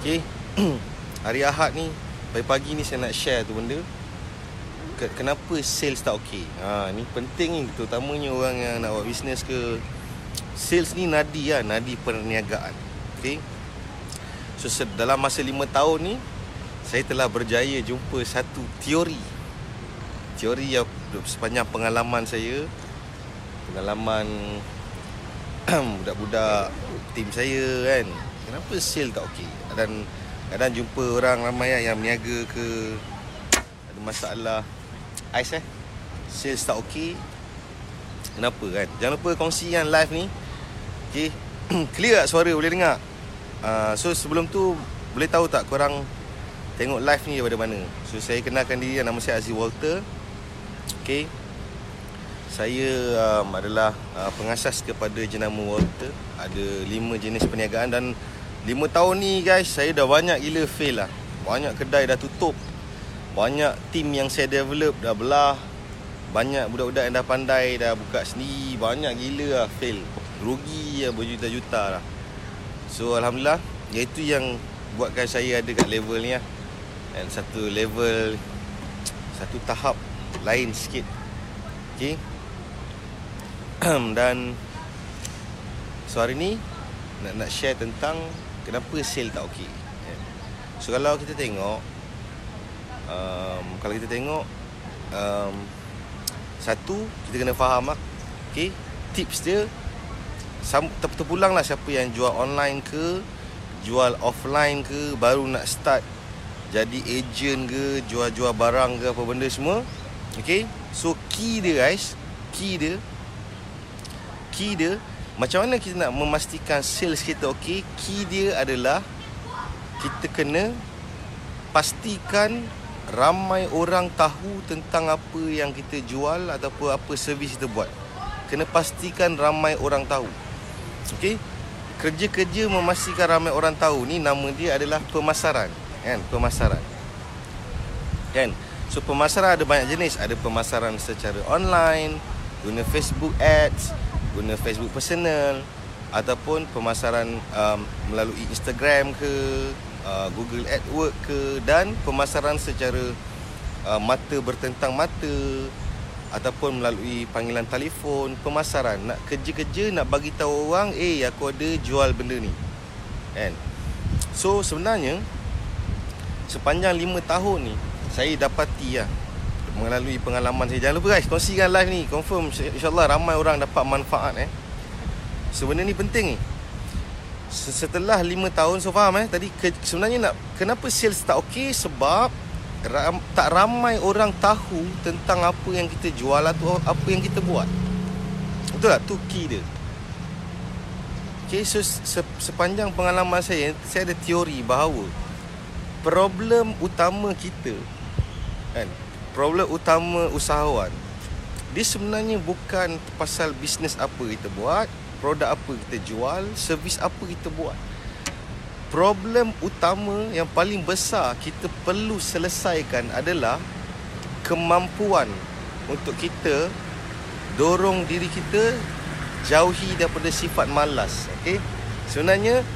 Okay Hari Ahad ni Pagi-pagi ni saya nak share tu benda. Kenapa sales tak okey? Ha, Ni penting ni. Terutamanya orang yang nak buat bisnes ke. Sales ni nadi lah Nadi perniagaan. Okay So dalam masa 5 tahun ni Saya telah berjaya jumpa satu teori. Teori yang sepanjang pengalaman saya Pengalaman Budak-budak Tim saya kan. Kenapa sale tak okey Dan kadang jumpa orang ramai yang meniaga ke Ada masalah. Ais eh? Sales tak okey? Kenapa kan? Jangan lupa kongsikan live ni. Okay Clear tak suara? Boleh dengar? Uh, So sebelum tu Boleh tahu tak korang Tengok live ni daripada mana? So saya kenalkan diri Nama saya Aziz Walter. Okay Saya um, adalah uh, Pengasas kepada jenama Walter. Ada lima jenis perniagaan Dan lima tahun ni guys Saya dah banyak gila fail lah. Banyak kedai dah tutup. Banyak tim yang saya develop dah belah. Banyak budak-budak yang dah pandai Dah buka sendiri. Banyak gila lah fail. Rugi lah berjuta-juta lah. So Alhamdulillah Iaitu yang Buatkan saya ada kat level ni lah. Dan satu level Satu tahap Lain sikit. Okay. Dan So hari ni Nak nak share tentang Kenapa sale tak okey? So kalau kita tengok um, kalau kita tengok um, satu kita kena faham lah okay, tips dia terpulang lah siapa yang jual online ke jual offline ke baru nak start jadi agent ke jual-jual barang ke apa benda semua okay so key dia guys key dia key dia macam mana kita nak memastikan sales kita okey key dia adalah kita kena pastikan ramai orang tahu tentang apa yang kita jual ataupun apa servis kita buat. Kena pastikan ramai orang tahu. Okey? Kerja-kerja memastikan ramai orang tahu ni nama dia adalah pemasaran, kan? Pemasaran. Kan? So pemasaran ada banyak jenis. Ada pemasaran secara online, guna Facebook Ads, guna Facebook personal ataupun pemasaran um, melalui Instagram ke, uh, Google AdWords ke dan pemasaran secara uh, mata bertentang mata ataupun melalui panggilan telefon pemasaran. Nak kerja-kerja nak bagi tahu orang eh aku ada jual benda ni. Kan? So sebenarnya sepanjang 5 tahun ni saya dapati lah melalui pengalaman saya. Jangan lupa guys kongsikan live ni. Confirm insyaallah ramai orang dapat manfaat eh. Sebenarnya ni penting ni. Setelah 5 tahun so faham eh. Tadi ke, sebenarnya nak kenapa sales tak okey? Sebab ram, tak ramai orang tahu tentang apa yang kita jual atau apa yang kita buat. Betul tak? Tu key dia. Okay, so se, sepanjang pengalaman saya saya ada teori bahawa problem utama kita kan problem utama usahawan dia sebenarnya bukan pasal bisnes apa kita buat produk apa kita jual, servis apa kita buat. Problem utama yang paling besar kita perlu selesaikan adalah kemampuan untuk kita dorong diri kita jauhi daripada sifat malas. Okey. Sebenarnya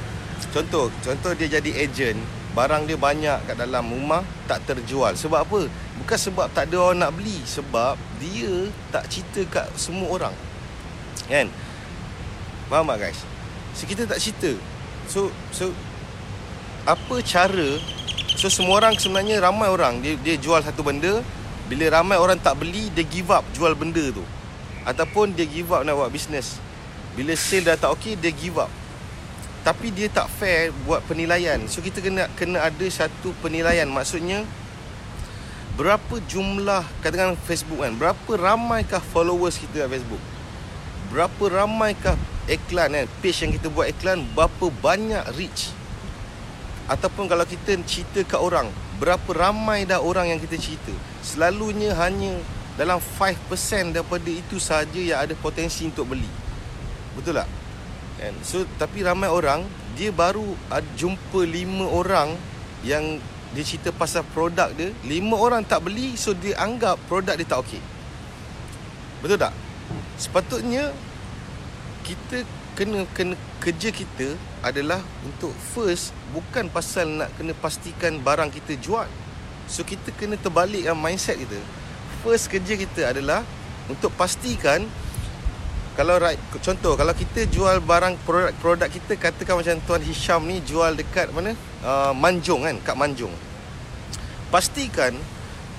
contoh, contoh dia jadi ejen, barang dia banyak kat dalam rumah tak terjual. Sebab apa? Bukan sebab tak ada orang nak beli, sebab dia tak cerita kat semua orang. Kan? Faham tak guys? So kita tak cerita So so Apa cara So semua orang sebenarnya ramai orang Dia, dia jual satu benda Bila ramai orang tak beli Dia give up jual benda tu Ataupun dia give up nak buat bisnes Bila sale dah tak okey Dia give up Tapi dia tak fair buat penilaian. So kita kena kena ada satu penilaian. Maksudnya Berapa jumlah Katakan Facebook kan Berapa ramaikah followers kita kat Facebook? Berapa ramaikah iklan kan? Page yang kita buat iklan berapa banyak reach? Ataupun kalau kita cerita kat orang berapa ramai dah orang yang kita cerita? Selalunya hanya dalam 5% daripada itu saja yang ada potensi untuk beli. Betul tak kan so tapi ramai orang dia baru jumpa 5 orang yang dia cerita pasal produk dia 5 orang tak beli so dia anggap produk dia tak okey betul tak sepatutnya kita kena kena kerja kita adalah untuk first bukan pasal nak kena pastikan barang kita jual. So kita kena terbalikkan mindset kita. First kerja kita adalah untuk pastikan kalau right, contoh kalau kita jual barang produk produk kita katakan macam tuan Hisham ni jual dekat mana? Uh, Manjung kan kat Manjung. Pastikan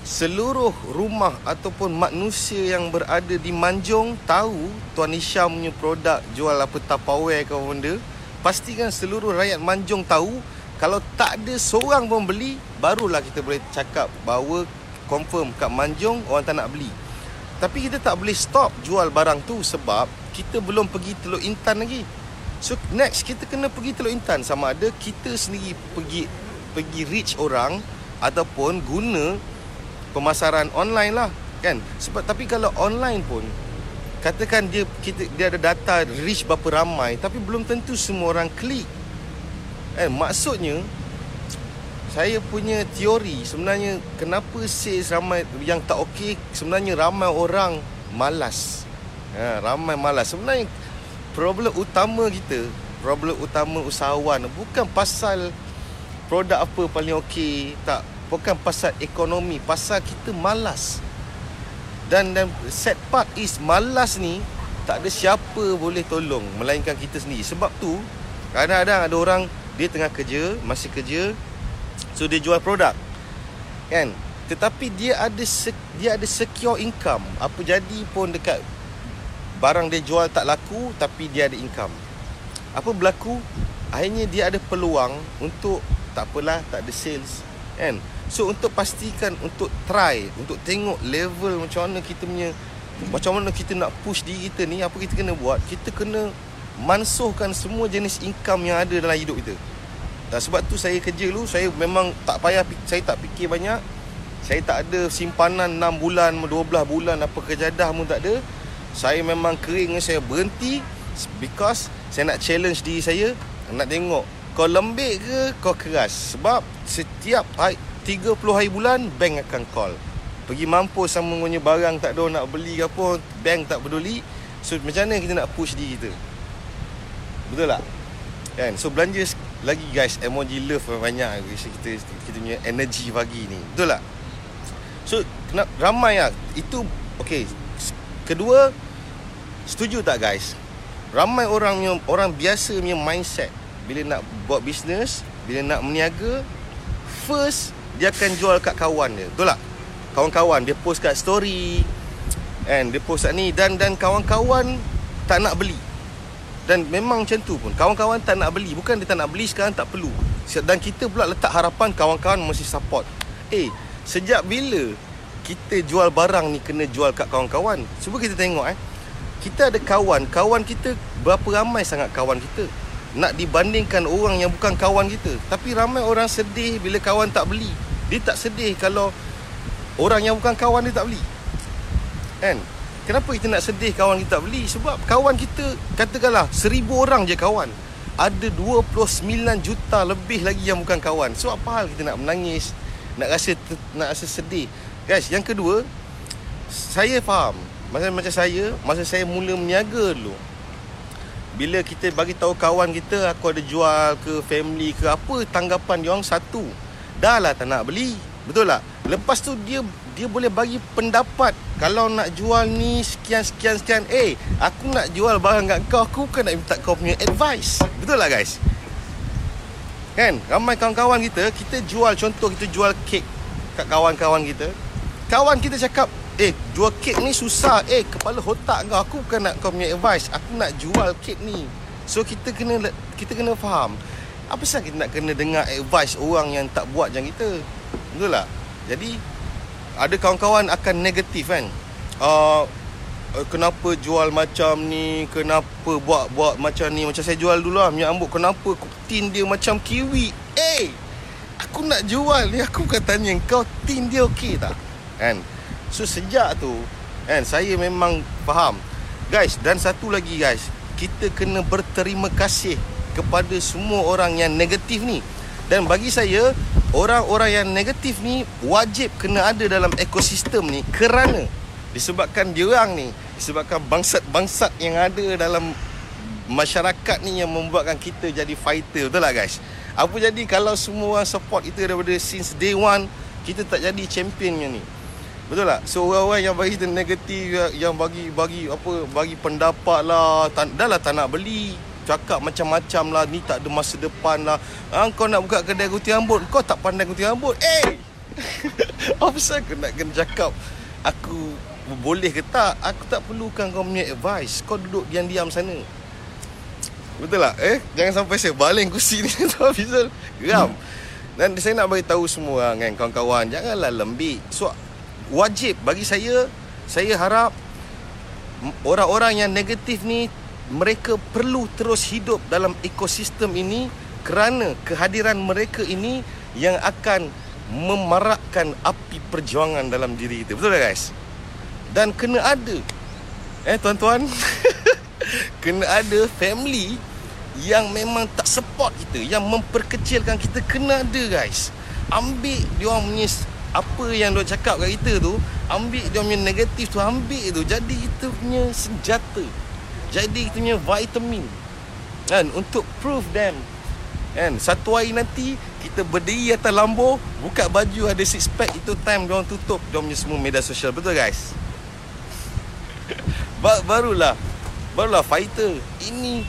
seluruh rumah ataupun manusia yang berada di Manjung tahu tuan Hisham punya produk jual apa Tupperware ke benda pastikan seluruh rakyat Manjung tahu. Kalau tak ada seorang pun beli barulah kita boleh cakap bahawa confirm kat Manjung orang tak nak beli tapi kita tak boleh stop jual barang tu sebab kita belum pergi Teluk Intan lagi. So next kita kena pergi Teluk Intan sama ada kita sendiri pergi pergi reach orang ataupun guna pemasaran online lah kan. Sebab tapi kalau online pun katakan dia kita dia ada data reach berapa ramai tapi belum tentu semua orang klik. Eh maksudnya saya punya teori sebenarnya kenapa sales ramai yang tak okey sebenarnya ramai orang malas. Ha, ramai malas. Sebenarnya problem utama kita, problem utama usahawan bukan pasal produk apa paling okey, tak bukan pasal ekonomi, pasal kita malas. Dan dan set part is malas ni tak ada siapa boleh tolong melainkan kita sendiri. Sebab tu kadang-kadang ada orang dia tengah kerja, masih kerja, So dia jual produk. Kan? Tetapi dia ada Dia ada secure income. Apa jadi pun dekat Barang dia jual tak laku Tapi dia ada income. Apa berlaku? Akhirnya dia ada peluang Untuk Tak apalah Tak ada sales. Kan? So untuk pastikan Untuk try Untuk tengok level Macam mana kita punya Macam mana kita nak push diri kita ni Apa kita kena buat Kita kena Mansuhkan semua jenis income Yang ada dalam hidup kita dan sebab tu saya kerja dulu Saya memang tak payah Saya tak fikir banyak. Saya tak ada simpanan 6 bulan 12 bulan Apa kejadah pun tak ada. Saya memang kering Saya. Berhenti Because Saya nak challenge diri saya Nak tengok Kau lembik ke Kau keras. Sebab Setiap hari, 30 hari bulan Bank akan call. Pergi mampu sama punya barang Tak ada nak beli ke apa Bank tak peduli. So macam mana kita nak push diri kita? Betul tak? Kan? So belanja lagi guys emoji love banyak kita kita punya energy pagi ni. Betul tak? So kena ramai lah. Itu okey kedua setuju tak guys? Ramai orang yang orang biasa punya mindset. Bila nak buat bisnes bila nak meniaga first dia akan jual kat kawan dia. Betul tak? Kawan-kawan dia post kat story. And dia post kat ni. Dan dan kawan-kawan tak nak beli dan memang macam tu pun Kawan-kawan tak nak beli. Bukan dia tak nak beli sekarang tak perlu. Dan kita pula letak harapan Kawan-kawan mesti support. Eh Sejak bila Kita jual barang ni Kena jual kat kawan-kawan? Cuba kita tengok eh. Kita ada kawan. Kawan kita Berapa ramai sangat kawan kita? Nak dibandingkan orang yang bukan kawan kita. Tapi ramai orang sedih Bila kawan tak beli. Dia tak sedih kalau Orang yang bukan kawan dia tak beli. Kan Kenapa kita nak sedih kawan kita tak beli? Sebab kawan kita katakanlah seribu orang je kawan. Ada 29 juta lebih lagi yang bukan kawan. So apa hal kita nak menangis, nak rasa nak rasa sedih. Guys, yang kedua, saya faham. Masa macam saya, masa saya mula meniaga dulu. Bila kita bagi tahu kawan kita aku ada jual ke family ke apa, tanggapan dia orang satu. Dah lah tak nak beli. Betul tak? Lepas tu dia dia boleh bagi pendapat kalau nak jual ni sekian sekian sekian eh aku nak jual barang kat kau aku bukan nak minta kau punya advice. Betul lah guys? Kan? Ramai kawan-kawan kita kita jual contoh kita jual kek kat kawan-kawan kita. Kawan kita cakap eh jual kek ni susah. Eh kepala otak kau aku bukan nak kau punya advice. Aku nak jual kek ni. So kita kena kita kena faham. Apa sebab kita nak kena dengar advice orang yang tak buat macam kita? Betul tak? Jadi ada kawan-kawan akan negatif kan? Uh, kenapa jual macam ni? Kenapa buat buat macam ni? Macam saya jual dulu lah minyak ambuk. Kenapa tin dia macam kiwi? Eh aku nak jual ni. Aku bukan tanya kau tin dia okey tak? Kan? So sejak tu kan saya memang faham. Guys dan satu lagi guys. Kita kena berterima kasih kepada semua orang yang negatif ni. Dan bagi saya Orang-orang yang negatif ni Wajib kena ada dalam ekosistem ni Kerana Disebabkan dia orang ni Disebabkan bangsat-bangsat yang ada dalam masyarakat ni yang membuatkan kita jadi fighter. Betul tak guys? Apa jadi kalau semua orang support kita daripada since day one kita tak jadi championnya ni? Betul tak? So orang-orang yang bagi negatif yang bagi bagi apa bagi pendapat lah tak, dah lah tak nak beli cakap macam-macam lah ni tak ada masa depan lah. Ha, kau nak buka kedai gunting rambut? Kau tak pandai gunting rambut? Eh! Apa saya kena kena cakap? Aku boleh ke tak? Aku tak perlukan kau punya advice. Kau duduk diam-diam sana. Betul tak? Eh, jangan sampai saya baling kursi ni tu Fizul. Geram. Dan saya nak bagi tahu semua orang kan kawan-kawan, janganlah lembik. So wajib bagi saya, saya harap orang-orang yang negatif ni mereka perlu terus hidup dalam ekosistem ini kerana kehadiran mereka ini yang akan memarakkan api perjuangan dalam diri kita. Betul tak guys? Dan kena ada eh tuan-tuan kena ada family yang memang tak support kita yang memperkecilkan kita kena ada guys ambil dia orang punya apa yang dia cakap kat kita tu ambil dia punya negatif tu ambil tu jadi kita punya senjata jadi kita punya vitamin kan untuk prove them. Kan satu hari nanti kita berdiri atas lambo buka baju ada six pack itu time dia orang tutup. Dia punya semua media sosial. Betul guys? Barulah barulah fighter. Ini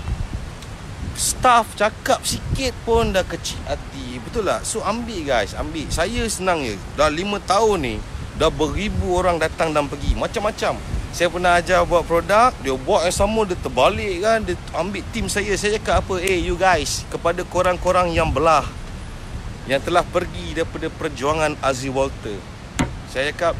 staff cakap sikit pun dah kecil hati. Betul tak? So ambil guys ambil. Saya senang je. Dah 5 tahun ni dah beribu orang datang dan pergi. Macam-macam saya pernah ajar buat produk dia buat yang sama dia terbalik kan. Dia ambil tim saya. Saya cakap apa? Eh hey, you guys kepada korang-korang yang belah yang telah pergi daripada perjuangan Azzy Walter. Saya cakap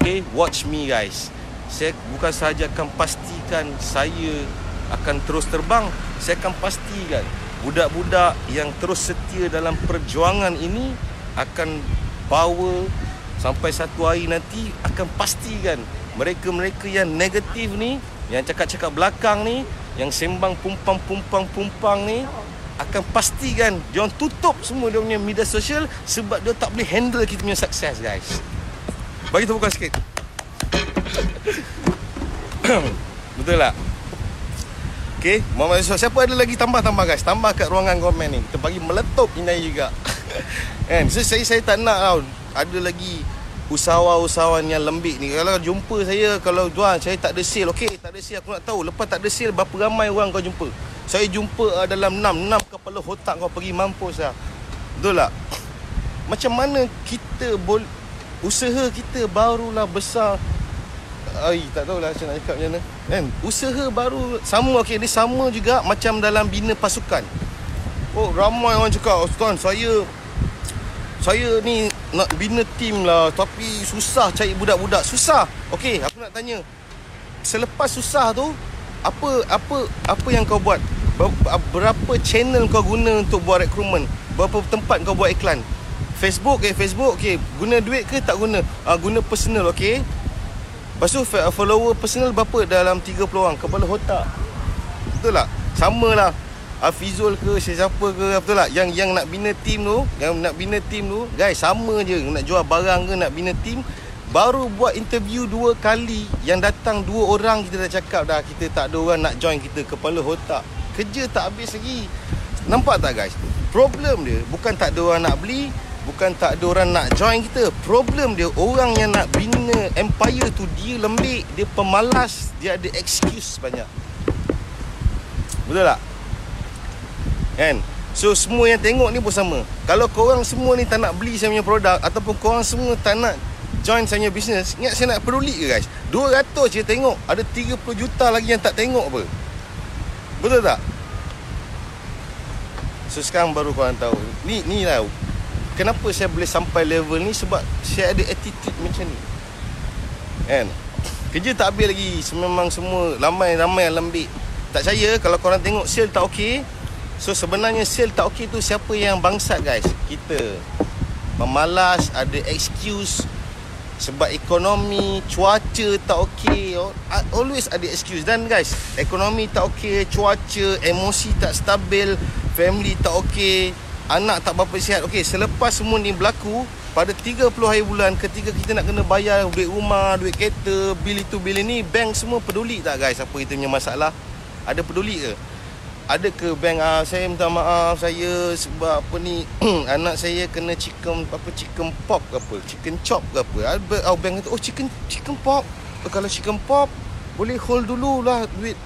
okay watch me guys. Saya bukan sahaja akan pastikan saya akan terus terbang saya akan pastikan budak-budak yang terus setia dalam perjuangan ini akan bawa sampai satu hari nanti akan pastikan mereka-mereka yang negatif ni yang cakap-cakap belakang ni yang sembang pumpang-pumpang-pumpang ni akan pastikan dia orang tutup semua dia punya media sosial sebab dia tak boleh handle kita punya sukses guys. Bagi tepukan sikit. Betul tak? Okay, Muhammad Yusuf Siapa ada lagi tambah-tambah guys? Tambah kat ruangan komen ni. Kita bagi meletup ini juga. Kan? So, saya, saya tak nak tau. Ada lagi Usahawan-usahawan yang lembik ni Kalau jumpa saya Kalau tuan saya tak ada sale Okay tak ada sale aku nak tahu Lepas tak ada sale Berapa ramai orang kau jumpa Saya jumpa uh, dalam 6 6 kepala otak kau pergi mampus lah Betul tak? Macam mana kita boleh Usaha kita barulah besar Ai tak tahulah macam nak cakap macam mana. Kan? Usaha baru sama okey dia sama juga macam dalam bina pasukan. Oh ramai orang cakap tuan saya saya ni nak bina tim lah tapi susah cari budak-budak. Susah. Okey, aku nak tanya. Selepas susah tu apa apa apa yang kau buat? Berapa channel kau guna untuk buat rekrutmen? Berapa tempat kau buat iklan? Facebook okay, Facebook okay. Guna duit ke tak guna? Uh, guna personal okay. Lepas tu follower personal berapa dalam 30 orang Kepala otak Betul tak? Sama lah Afizul ke siapa ke betul tak yang yang nak bina team tu yang nak bina team tu guys sama je nak jual barang ke nak bina team baru buat interview dua kali. Yang datang dua orang kita dah cakap dah kita tak ada orang nak join kita kepala otak. Kerja tak habis lagi. Nampak tak guys? Problem dia bukan tak ada orang nak beli Bukan tak ada orang nak join kita. Problem dia Orang yang nak bina empire tu Dia lembik Dia pemalas Dia ada excuse banyak. Betul tak? Kan? So semua yang tengok ni pun sama. Kalau korang semua ni tak nak beli saya punya produk Ataupun korang semua tak nak Join saya punya business Ingat saya nak peduli ke guys? 200 je tengok. Ada 30 juta lagi yang tak tengok apa. Betul tak? So sekarang baru korang tahu. Ni ni lah. Kenapa saya boleh sampai level ni? Sebab saya ada attitude macam ni. Kan? Kerja tak habis lagi. Memang semua ramai-ramai yang lembik. Tak percaya kalau korang tengok sale tak okey so sebenarnya sale tak okey tu siapa yang bangsat guys? Kita. Memalas ada excuse. Sebab ekonomi cuaca tak okey. Always ada excuse. Dan guys ekonomi tak okey cuaca emosi tak stabil family tak okey anak tak berapa sihat. Okey selepas semua ni berlaku pada 30 hari bulan ketika kita nak kena bayar duit rumah duit kereta bil itu bil ini bank semua peduli tak guys apa kita punya masalah? Ada peduli ke ada ke bank? Ah saya minta maaf saya sebab apa ni anak saya kena chicken apa chicken pop ke apa? Chicken chop ke apa? Ada oh, bank kata oh chicken chicken pop. Oh, kalau chicken pop boleh hold dulu lah duit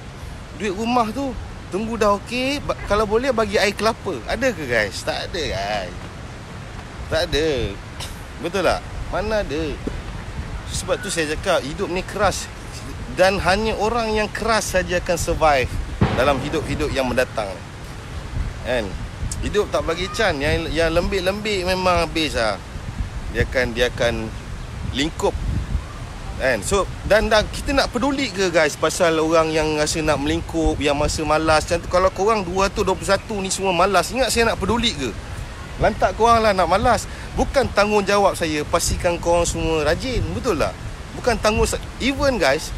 duit rumah tu. Tunggu dah okey ba- kalau boleh bagi air kelapa. Ada ke guys? Tak ada guys. Tak ada. Betul tak? Mana ada? Sebab tu saya cakap hidup ni keras. Dan hanya orang yang keras saja akan survive dalam hidup-hidup yang mendatang. Kan? Hidup tak bagi can yang yang lembik-lembik memang habis ah. Dia akan dia akan lingkup. Kan? So dan dan kita nak peduli ke guys pasal orang yang rasa nak melingkup, yang masa malas. Macam tu kalau korang 221 ni semua malas, ingat saya nak peduli ke? Lantak korang lah nak malas. Bukan tanggungjawab saya pastikan korang semua rajin. Betul tak? Bukan tanggung even guys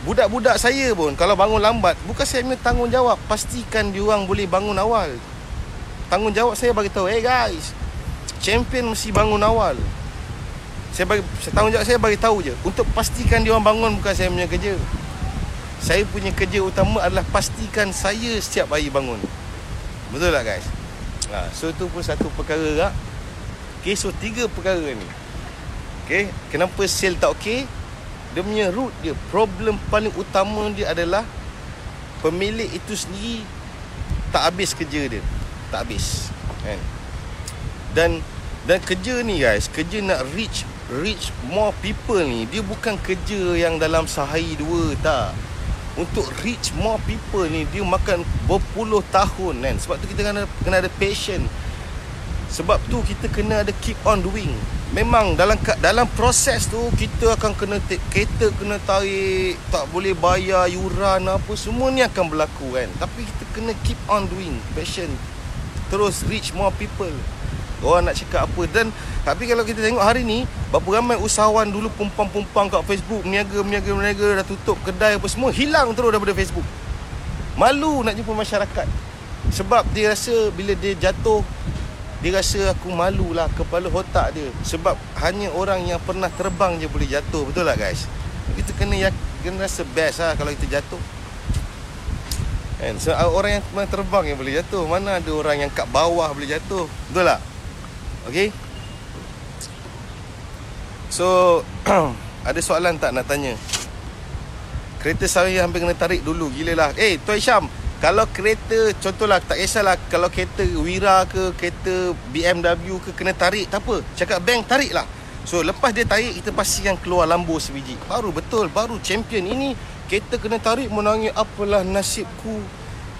Budak-budak saya pun Kalau bangun lambat Bukan saya punya tanggungjawab. Pastikan diorang boleh bangun awal. Tanggungjawab saya bagi tahu Hey guys Champion mesti bangun awal. Saya bagi Tanggungjawab saya bagi tahu je. Untuk pastikan diorang bangun Bukan saya punya kerja. Saya punya kerja utama adalah Pastikan saya setiap hari bangun. Betul tak guys? Ha, So tu pun satu perkara tak Okay so tiga perkara ni. Okay Kenapa sale tak okay dia punya root dia problem paling utama dia adalah pemilik itu sendiri tak habis kerja dia. Tak habis kan? Dan dan kerja ni guys kerja nak reach reach more people ni dia bukan kerja yang dalam sehari dua tak. Untuk reach more people ni dia makan berpuluh tahun kan? Sebab tu kita kena kena ada passion sebab tu kita kena ada keep on doing. Memang dalam dalam proses tu kita akan kena kereta kena tarik tak boleh bayar yuran apa semua ni akan berlaku kan. Tapi kita kena keep on doing passion terus reach more people. Orang nak cakap apa. Dan tapi kalau kita tengok hari ni berapa ramai usahawan dulu pumpang-pumpang kat Facebook meniaga meniaga meniaga dah tutup kedai apa semua hilang terus daripada Facebook. Malu nak jumpa masyarakat. Sebab dia rasa bila dia jatuh dia rasa aku malu lah kepala otak dia sebab hanya orang yang pernah terbang je boleh jatuh betul tak guys? Kita kena kena rasa best lah kalau kita jatuh. Kan? So orang yang pernah terbang yang boleh jatuh mana ada orang yang kat bawah boleh jatuh betul tak? Okey? So ada soalan tak nak tanya? Kereta saya hampir kena tarik dulu gila lah. Eh Tuan Syam kalau kereta contohlah tak kisahlah kalau kereta Wira ke kereta BMW ke kena tarik tak apa. Cakap bank tarik lah so lepas dia tarik kita pastikan keluar lambu sebiji. Baru betul baru champion ini kereta kena tarik menangis apalah nasibku?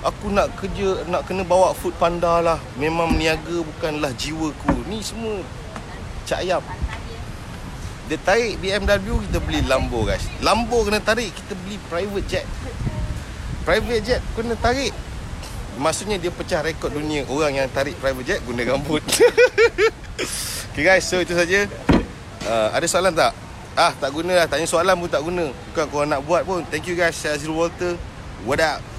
Aku nak kerja nak kena bawa food panda lah. Memang niaga bukanlah jiwaku. Ni semua cak ayam dia tarik BMW kita beli Lambo guys. Lambo kena tarik kita beli private jet private jet kena tarik. Maksudnya dia pecah rekod dunia Orang yang tarik private jet guna rambut. Okay guys so itu saja. Uh, Ada soalan tak? Ah tak guna lah. Tanya soalan pun tak guna. Bukan korang nak buat pun. Thank you guys. Azrul Walter. What up?